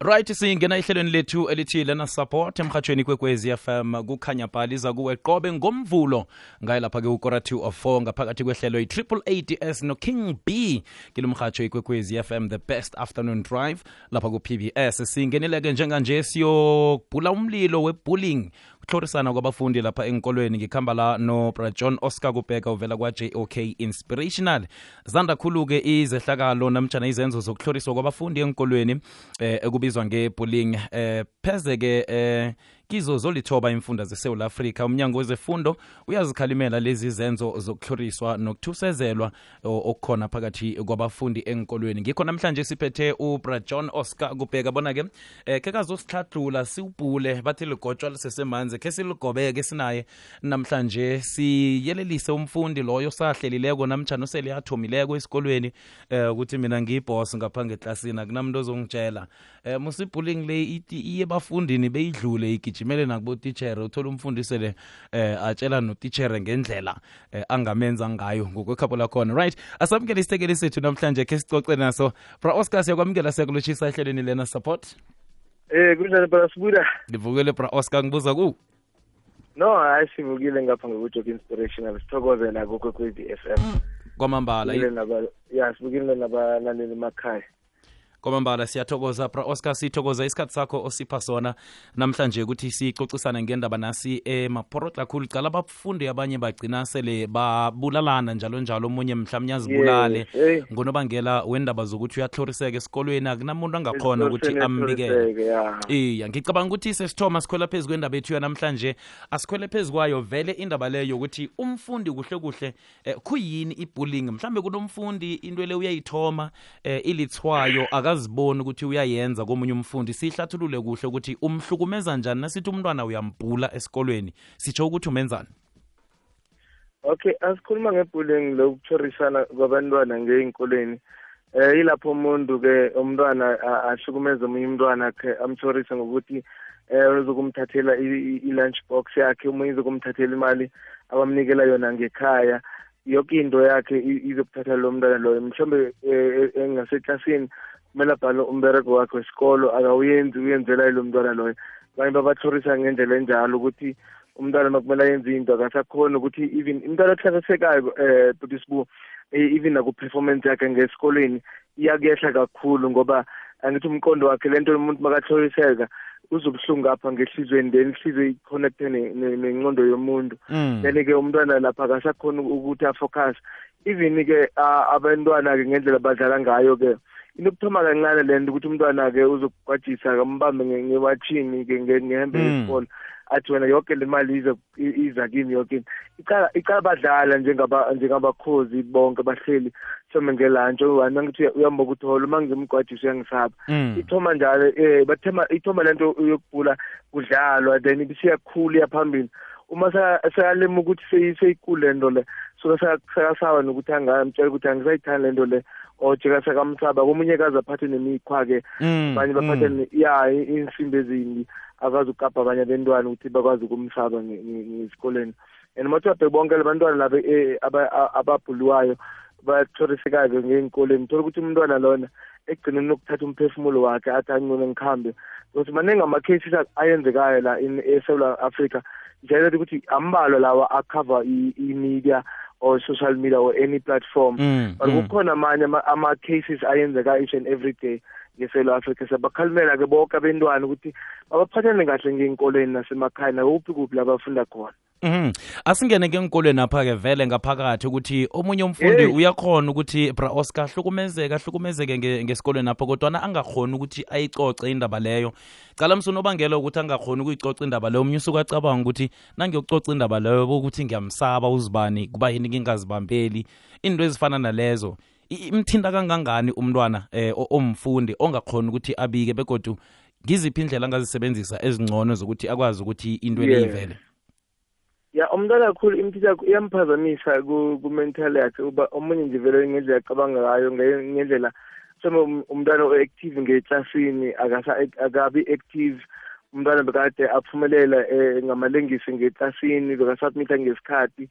right singena ehlelweni lethu elithi lena support emhathweni kwekwezi fm kukhanya bhali iza kuwe qobe ngomvulo. Ngaye lapha-ke ukora 2 of 4 ngaphakathi kwehlelo i-triple ads no-king b kilo mhatsho ikwekwezi fm the best afternoon drive. Lapha ku-pbs singenile-ke njenganje siyobhula umlilo webullying ukuhlorisana kwabafundi lapha enkolweni. Ngikhamba la no John Oscar Kubheka uvela kwa-JOK Inspirational. Zanda khulu-ke izehlakalo namtshana izenzo zokuhloriswa kwabafundi enkolweni eh ekubizwa nge-bullying. Eh pheze-ke eh kizo zolithoba imfunda zesewula afrika. Umnyango wezefundo uyazikhalimela lezi zenzo zokuhloriswa nokuthusezelwa okukhona phakathi kwabafundi enkolweni ngikho namhlanje siphethe ubra john oscar kubheka bona-ke eh khe kazosihlahlula siwubhule bathi ligotshwa lisesemanzi khe siligobeke sinaye. Namhlanje siyelelise umfundi loyo sahlelileko namtshana osele athomileko esikolweni eh ukuthi mina ngiyibhos ngaphange ngeklasini akunamuntu ozongitshela eh musibhuling le iye bafundini beyidlule igijimele nakubotitshere uthola umfundisi le eh atshela notitshere ngendlela eh, angamenza ngayo ngokwekhapho lakhona. Right asamukele isitekeli sethu namhlanje khe sicoce naso. Bra oscar siyakwamukela siyakulotshisa ehlelweni lena support? Eh kunjani bra? Sibuda ngivukele bra oscar ngibuza ku? No hayi sivukile ngapha ngokujok inspirational sithokozela kokwekwezi FM kwamambala ya sivukile nabalaleli emakhaya kwamambala siyathokoza bra oscar sithokoza isikhathi sakho osipha sona. Namhlanje ukuthi sicocisane ngendaba nasi emaphorotla khulu cala abafundi abanye bagcina sele babulalana njalo njalo. Omunye mhlawumnye azibulale Yes, hey. ngonobangela wendaba zokuthi uyahloriseka esikolweni. Akunamuntu angakhona ukuthi Esiqoseni ambikele esiqoriseke, ya. iya ngicabanga ukuthi sesithoma sikhwela phezu kwendaba ethu yanamhlanje. Asikhwele phezu kwayo vele indaba leyo yokuthi umfundi kuhle kuhle eh, khuyini ibullying? Mhlambe kunomfundi into le uyayithoma eh, ilithwayo akaziboni ukuthi uyayenza komunye umfundi. Sihlathulule kuhle ukuthi umhlukumeza njani nasithi umntwana uyambhula esikolweni. Sitsho ukuthi umenzani? Okay asikhuluma ngebullying lokuthorisana kwabantwana ngey'nkolweni. Eh ilapho umuntu ke umntwana ashukumeza omunye umntwana ke amthorise ngokuthi eh uzokumthathela i-lunch box yakhe umunye uzokumthathela imali abamnikela yona ngekhaya. Yonke into yakhe izokuthatha lo mntwana loyo mhlawumbe eh, engaseklasini kumele abhale umbereko wakhe wesikolo akawuyenzi uyenzela lo mntwana loyo. Abanye babatlhorisa ngendlela enjalo ukuthi umntwana makumele ayenze into akasakhoni ukuthi even umntwana ohlakasekayo eh but sibu even naku-performance yakhe ngesikoleni iyakuyehla kakhulu ngoba angithi umqondo wakhe lento umuntu makahloriseka uzobuhlungu apha ngehlizweni then ihliziyo i-connecte ne- ne- nengqondo yomuntu. Mm. then-ke umntwana lapha akasakhoni ukuthi afocus. Even-ke abantwana-ke ngendlela badlala ngayo-ke into kuthoma kancane le nto ukuthi umntwana-ke uzokugwajisa kambambe ngewatshini-ke ngehembe Mm. yesikolo athi wena yonke le mali iza iza kimi yonke into. Icala icala badlala njengaba njengabakhozi bonke bahleli some ngelantshi wena ngithi uyamba ukuthi holo uma ngizimgwajisa uyangisaba. Mm. ithoma njalo eh bathema ithoma lento yokubhula kudlalwa then ibisiyakhula yaphambili uma sayalema ukuthi seyi- seyikule lento le so sakasaba nokuthi angamtshela ukuthi angisayithandi lento le. Ojeka sakamsaba komunye kaze aphathe nemikhwa-ke Mm. abanye baphathe Mm. ne- ya i- insimbi ezimbi akwazi ukugabha abanye abentwana ukuthi bakwazi ukumsaba nge- nge- ngesikoleni and mathi babheke bonke labantwana laba eh, aba- a- ababhuluwayo bathorisekayo ngey'nkoleni thola ukuthi umntwana lona ekugcineni ukuthatha umphefumulo wakhe athi angcono ngikhambe because maningi ama-cases a- ayenzekayo la in eSouth Africa njalo ukuthi ambalwa lawa akhava i-media or social media or any platform Mm. but Mm. kukhona amanye ama- ama-cases ayenzeka each and every day ngeSouth Africa sabakhalimela ke bonke abantwana ukuthi babaphathane kahle ngey'nkoleni nasemakhaya nakuphi kuphi la bafunda khona Mhm. Asingene ke enkolweni apha ke vele ngaphakathi ukuthi omunye umfundi Hey. uyakhona ukuthi bra Oscar hlukumezeke nge- ngesikolweni apha kodwa angakhona ukuthi ayicoce indaba leyo. Cala msunobangela ukuthi angakhona ukuyicoca indaba leyo. Umunye usuke acabanga ukuthi nangiyokucoca indaba leyo ukuthi ngiyamsaba uzibani kuba yini ngingazibambeli. Into ezifana nalezo. Imthinta kangangani umntwana eh omfundi ongakhona ukuthi abike begodu ngiziphi indlela angazisebenzisa ezingcono zokuthi akwazi ukuthi into Yeah. Ya umntwana kakhulu impilo yakho iyamphazamisa ku- ku-mental yakhe uba omunye nje vele ngendlela acabanga ngayo nge- ngendlela some um- umntwana o-active ngeklasini akasa- akabi active. Umntwana bekade aphumelela um ngamalengisi ngeklasini bekasubmitha ngesikhathi.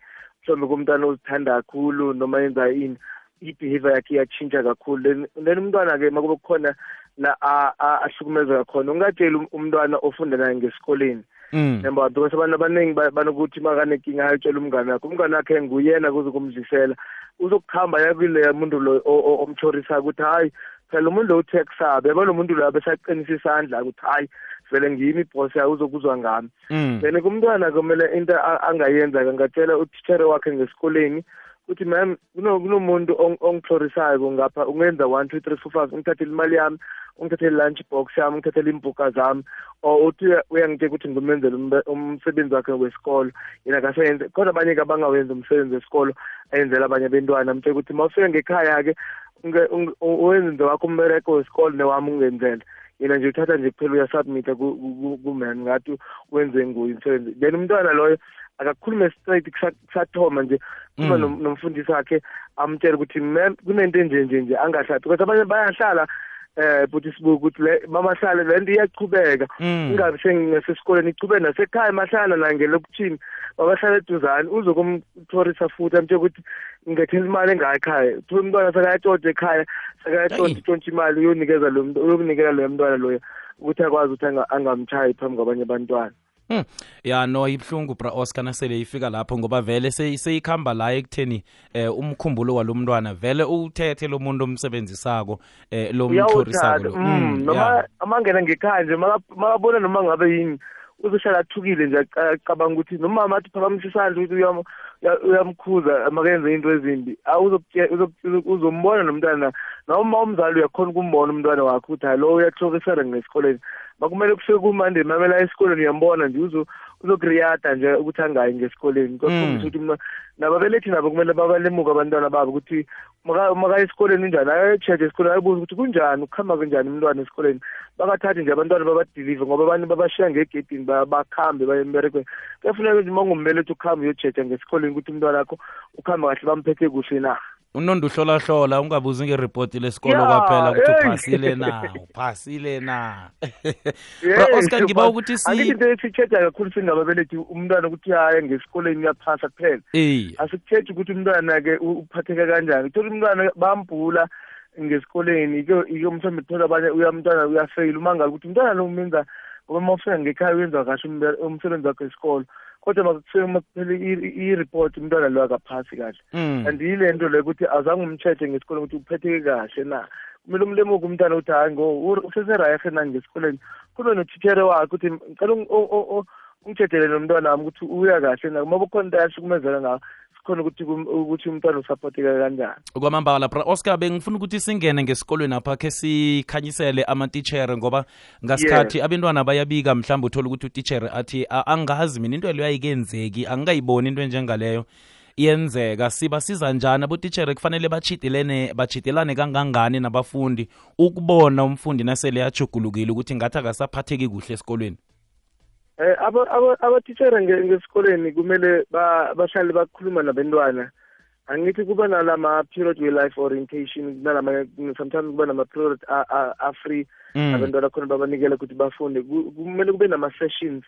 Mhlawumbe kumntwana ozithanda kakhulu noma yenza ini i-behavior yakhe iyatshintsha kakhulu. Then then umntwana-ke makube kukhona la ahlukumezeka khona. Ungatsheli umntwana ofunda naye ngesikoleni. Mm. yabo because abantu abaningi ba- banokuthi makanenkinga ayotshela umngane wakhe umngane wakhe nguyena kuze kumdlisela uzokuhamba yakule muntu lo o- o- omthorisayo ukuthi hayi phela umuntu lo uthe kusabe yabo lo muntu lo abesaqinisa isandla ukuthi hayi vele ngiyimi ibhosi yayo uzokuzwa ngami Mm. then kumntwana kumele into a- angayenza angatshela utitshere wakhe ngesikoleni ukuthi mam kuno- kunomuntu ong- ongihlorisayo ngapha ungenza one two three four five ungithathele imali yami ungithathele lunch box yami ungithathele iimbuka zami or uthi uya- uyangitshela ukuthi ngimenzele umbe- umsebenzi wakhe wesikolo. Yena kaseyenze kodwa abanye-ke abangawenzi umsebenzi wesikolo ayenzela abanye abentwana. Amtshela ukuthi ma ufike ngekhaya-ke unge- unge- wenze wakho umbereko wesikolo newami ungenzela. Yena nje uthatha nje kuphela uyasubmita kumani ngathi wenze nguye umsebenzi. Then umntwana loyo akakhulume straight kusa- kusathoma nje khuluma Mm. nom- nomfundisi wakhe amtshele ukuthi mam kunento enje nje nje angahlali because abanye bayahlala eh buthi sibuke ukuthi le mamahlale le nto iyachubeka Mm. ingabi sengasesikoleni ichube nasekhaya mahlala nangelokuthini mabahlala eduzane uzokumthorisa futhi amtshela ukuthi ngethela imali engayo ekhaya uthola umntwana sekayatshontsha ekhaya sekayatshontsha Eyi. itshontsha imali uyonikeza lo muntu uyokunikela loyo mntwana loyo ukuthi akwazi ukuthi anga- angamtshayi phambi kwabanye abantwana Hmm. ya no ibuhlungu bra oscar nasele ifika lapho ngoba vele seyi- seyikhamba la ekutheni eh umkhumbulo walo mntwana vele uthethe lo muntu omsebenzisako eh lo mthorisako mm, Mm, noma ya. amangena ngekhaya nje maka- makabona noma ngabe yini uzohlala athukile nje aca- acabanga ukuthi noma athi phakamisa isandla ukuthi uyam- uya- uyamkhuza makenze into ezimbi Ah, uzokutye- uzok- uzombona nomntwana noma umzali uyakhona ukumbona umntwana wakhe ukuthi hayi lo uyahlokisana ngesikoleni makumele kufike kumande mamela esikoleni uyambona nje uzo uzokuriyada nje ukuthi angayi ngesikoleni Mm. ukuthi mna- nababelethi nabo kumele babalemuka abantwana babo ukuthi maka maka esikoleni unjani ayocheck esikoleni ayobuza ukuthi kunjani ukuhamba kanjani umntwana esikoleni bangathathi nje abantwana babadilive ngoba abanye babashiya ngegedini ba- bakhambe baye emberekweni kuyafuneka nje uma ungumbelethi ukuhambe uyochecha ngesikoleni ukuthi umntwana wakho ukuhamba kahle bamphethe kuhle na unondo uhlolahlola ungabuzi ngeripoti lesikolo Ya, kwaphela ukuthi hey. uphasile na? Uphasile na? Bra oscar ngiba ukuthi angithi si into esitsheja kakhulu singababelethi umntwana ukuthi haya ngesikoleni uyaphasa kuphela. Eh asikuthethi ukuthi umntwana-ke u- uphatheke kanjani. Thola umntwana bambhula ngesikoleni ike ike mhlawumbe thola abanye uyamntwana uyafeyila uma ngabe ukuthi umntwana lo umenza ngoba uma ufika ngekhaya uyenza kahle umbe- umsebenzi wakhe wesikolo kodwa makufike makuphele i- i-report umntwana lo akaphasi kahle. Mm. and yile nto leyo ukuthi azange umtshethe ngesikoleni ukuthi uphetheke kahle na? Kumele umlemuke umntwana ukuthi hayi ngo useserayehe na ngesikoleni kube nothithere wakhe ukuthi ngicela ung- o- o- o- ungitshethele nomntwana wami ukuthi uya kahle na? Uma kukhona into ayahlukumezeka ngayo sikhona ukuthi ukuthi umntwana usaphotheka kanjani. Kwamambala bra oscar bengifuna ukuthi singene ngesikolweni apha khe sikhanyisele amatitshere ngoba ngasikhathi abantwana bayabika mhlawumbe uthole ukuthi utitshere athi "A- angazi mina into leyo ayikenzeki angikayiboni into enjengaleyo yenzeka siba siza njani? Abotitshere kufanele bachidelene bachidelane kangangani nabafundi ukubona umfundi nasele yajugulukile ukuthi ngathi akasaphatheki kuhle esikolweni eh aba- aba- abatitshere ngesikoleni kumele ba- bahlale bakhuluma nabantwana angithi kuba nalama period we-life orientation nalama sometimes kuba nama-period a- a- a-free Mm. abantwana khona babanikela ukuthi bafunde. Kumele kube nama-sessions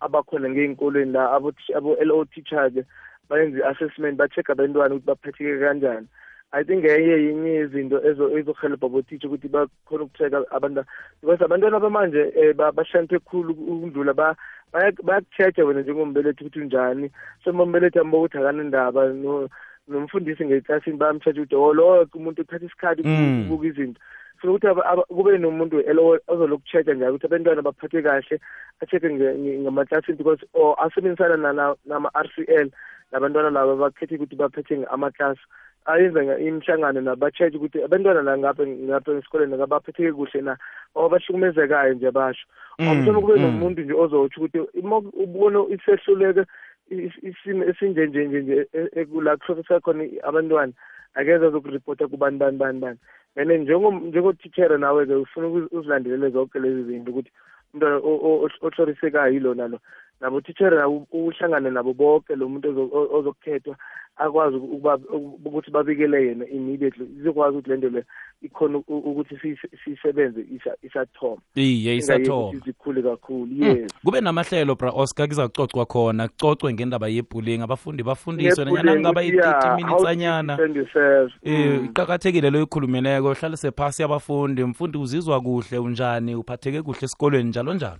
abakhona ngey'nkolweni la abo- abo-l o teacher-ke bayenze i-assessment ba-check abantwana ukuthi baphetheke kanjani i think enye yinye izinto ezo- ezohelebha abo-teacher ukuthi bakhona ukucheck-a abantwana because abantwana bamanje um bahlaniphhe khulu ukudlula ba- baya- bayakucheck-a wena njengombelethi ukuthi unjani. So uma umbelethi ambo ukuthi akanendaba no- nomfundisi ngeklasini bayamtshetha ukuthi oh lo umuntu uthatha isikhathi Mm. ukubuka izinto. So ukuthi aba- aba- kube nomuntu elo ozoloku check-a njalo ukuthi abantwana baphathe kahle a-check-e nge- nge- ngamaklasini because or asebenzisana na- na- nama-r c l nabantwana laba bakhethe ukuthi baphethe amaklasi ayenza nga- imihlangano nabo ba-check ukuthi abantwana la ngapha ngapha esikoleni ngabaphetheke kuhle na? Or bahlukumezekayo nje basho? Mm, awumthoma kube mm. nomuntu nje ozotsho ukuthi uma ubona isehluleke is- isimo esinjenjenje nje e- e- la kuhlokisa khona abantwana akeze azokuripota kubani bani bani bani. And njengo- njengotitshera nawe-ke ufuna uzi- uzilandelele zonke lezi zinto ukuthi umntwana o- o- ohlorisekayo yilo nalo nabo tithere nabo uhlangane nabo bonke lo muntu ozo- o- ozokukhethwa akwazi ukuba ukuthi babikele yena immediately izokwazi ukuthi lento le ikhona u- ukuthi siyise- siyisebenze isa- isathoma iye isathoma ukuthi zikhule kakhulu Mm. yes kube namahlelo bra oscar kuza kucocwa khona kucocwe ngendaba yebullying abafundi bafundiswe Ngebullying nanyana ngaba ukuthi, yeah, i-30 how minutes to anyana defend yourself. eh Mm. iqakathekile lo ikhulumileyo hlalise phasi abafundi mfundi uzizwa kuhle unjani uphatheke kuhle esikolweni njalo njalo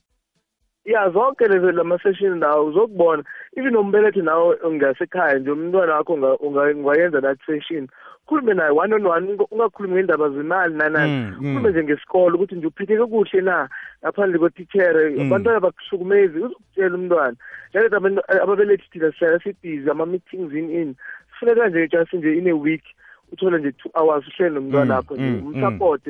ya zonke lezo lama-session nawo uzokubona. Even nombelethi nawe ngasekhaya nje umntwana wakho unga- unga- ungayenza that session. Khulume naye one on one unga- ungakhulumi ngendaba zemali nanani Mm, mm. khulume nje ngesikolo ukuthi nje uphetheke kuhle na ngaphandle kwetithere Mm. abantwana bakuhlukumezi uzokutshela umntwana. Njalo abantu- ababelethi thina sihlala sibhizi ama-meetings in in. Sifuneka nje just nje in a week uthole nje two hours uhlele nomntwana Mm, wakho nje mm, umsupport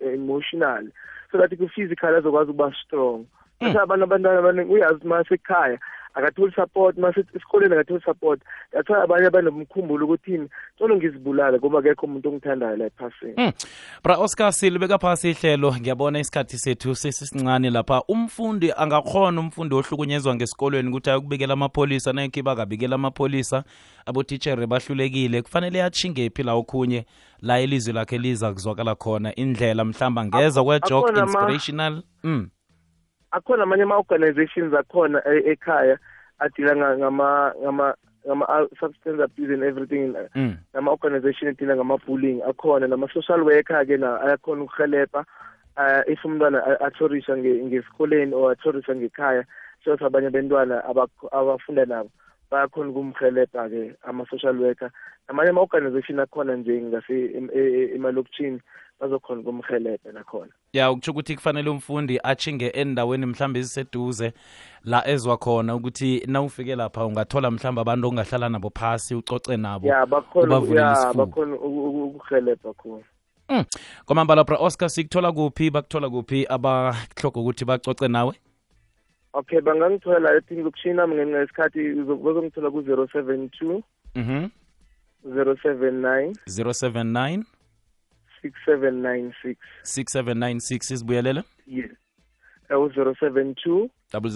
emotional. So that ku-physical azokwazi ukuba strong. Mm. bese abantu abantwana abaningi uyazi uma sekhaya akatholi support uma esikoleni akatholi support. That's why abanye abanomkhumbulo ukuthi ini tolo ngizibulale ngoba akekho umuntu ongithandayo la ephasini. Mm. bra oscar silibeka phasi ihlelo. Ngiyabona isikhathi sethu sesisincane lapha. Umfundi angakhona umfundi ohlukunyezwa ngesikolweni ukuthi ayokubikela amapholisa nayikhiba akabikela amapholisa. Abotitshere bahlulekile. Kufanele atshingephi la okhunye? La ilizwi lakhe liza kuzwakala khona indlela mhlawumbe angeza kwe-jog inspirational. Mm. Akhona amanye ama-organizations akhona e- ekhaya adila nga- ngama ngama ngama substance abuse and everything Mm. nama-organization edila ngama-bullying akhona nama-social worker-ke na ayakhona ukuhelepha uh, if umntwana athorisha nge- ngesikoleni or athorisha ngekhaya so abanye bentwana abafunda nabo bayakhona ukumhelebha-ke ama-social worker. Namanye ama-organization akhona nje ngase e- e- emalokitshini bazokhona ukumhelebha nakhona. Ya ukutsho ukuthi kufanele umfundi achinge endaweni mhlawumbe eziseduze la ezwa khona ukuthi nawufike lapha ungathola mhlawumbe abantu ongahlala nabo phasi ucoce nabo ya bakhona ukuhelebha khona. Mm. kwamambala bra oscar sikuthola kuphi? Bakuthola kuphi? Abahloga ukuthi bacoce nawe okay bangangithola i think ukushina ngesikhathi bazongithola ku-zero seven two. Zero seven nine. zero seven nine. six 6 nine six. six seven yes. U-zero seven two. Double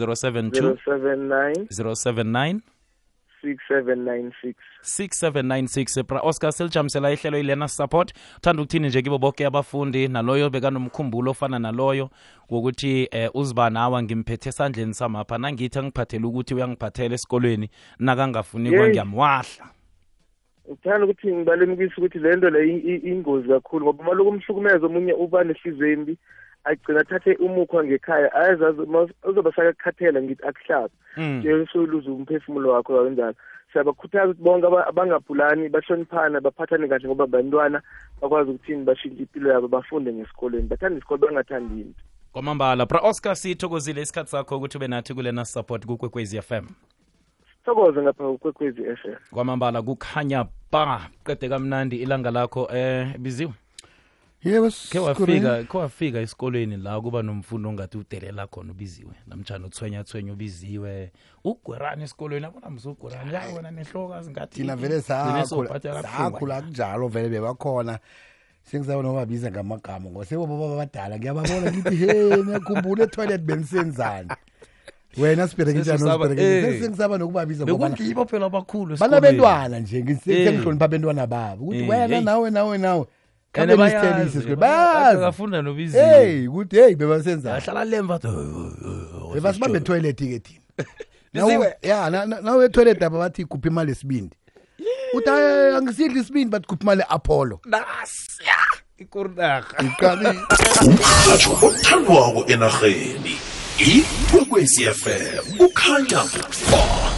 six 6796 bra oscar silijamisela ihlelo ilena support. Uthanda ukuthini nje kibo bonke abafundi naloyo bekanomkhumbulo ofana naloyo wokuthi eh, uziba nawa ngimphethe esandleni samapha. Nangithi angiphathele ukuthi uyangiphathela esikolweni nakangafuni Yey. kwangiyamwahla. Ngithanda ukuthi ngibalemukise ukuthi le nto le i- i- ingozi kakhulu ngoba uma loku umhlukumeza omunye uba nehliziyo embi. Agcina athathe umukhwa ngekhaya ayazazi uzoba sakakhathela ngithi akuhlabe. Mm. nje soluze umphefumulo wakho kanjalo siyabakhuthaza ukuthi bonke aba- abangabhulani bahloniphana baphathane kahle ngoba bantwana bakwazi ukuthini bashintshe impilo yabo bafunde ngesikolweni bathanda isikole bangathandi into. Kwamambala bra oscar sithokozile isikhathi sakho ukuthi ube nathi kulena support kukwekwezi m. Sithokoze ngapha kwekwezi f m. Kwamambala kukhanya ba qede kamnandi ilanga lakho eh biziwe yebo ke wafika ke wafika esikolweni la kuba nomfundo ongathi udelela khona ubiziwe namtshana uthwenya thwenya ubiziwe. Ugwerani esikolweni abona msugwerani ya wena nehlokazi ngathi thina vele sakhula kunjalo vele bebakhona. Sengisabona babiza ngamagama ngoba sebobaba abadala ngiyababona ngithi he ngiyakhumbula etoilet benisenzani? Wena siberekisana Sesisaba- eh. nokubabiza bekungibo phela abakhulu banabentwana nje Eh. ngisengihlonipha abentwana babo. Ukuthi Eh, wena nawe nawe nawe kabelisithelisi sike hey ukuthi hey bebasenza. Ahlala lemva oh, oh, oh, bebasibambe toilet ke thina. Ya nawe toilet apha bathi khupha imali esibindi uthi angisidli isibindi bathi khupha imali apollo nasiya ikurnahaumhatho othandwako enarheni ikwekwesi fm kukhanya ba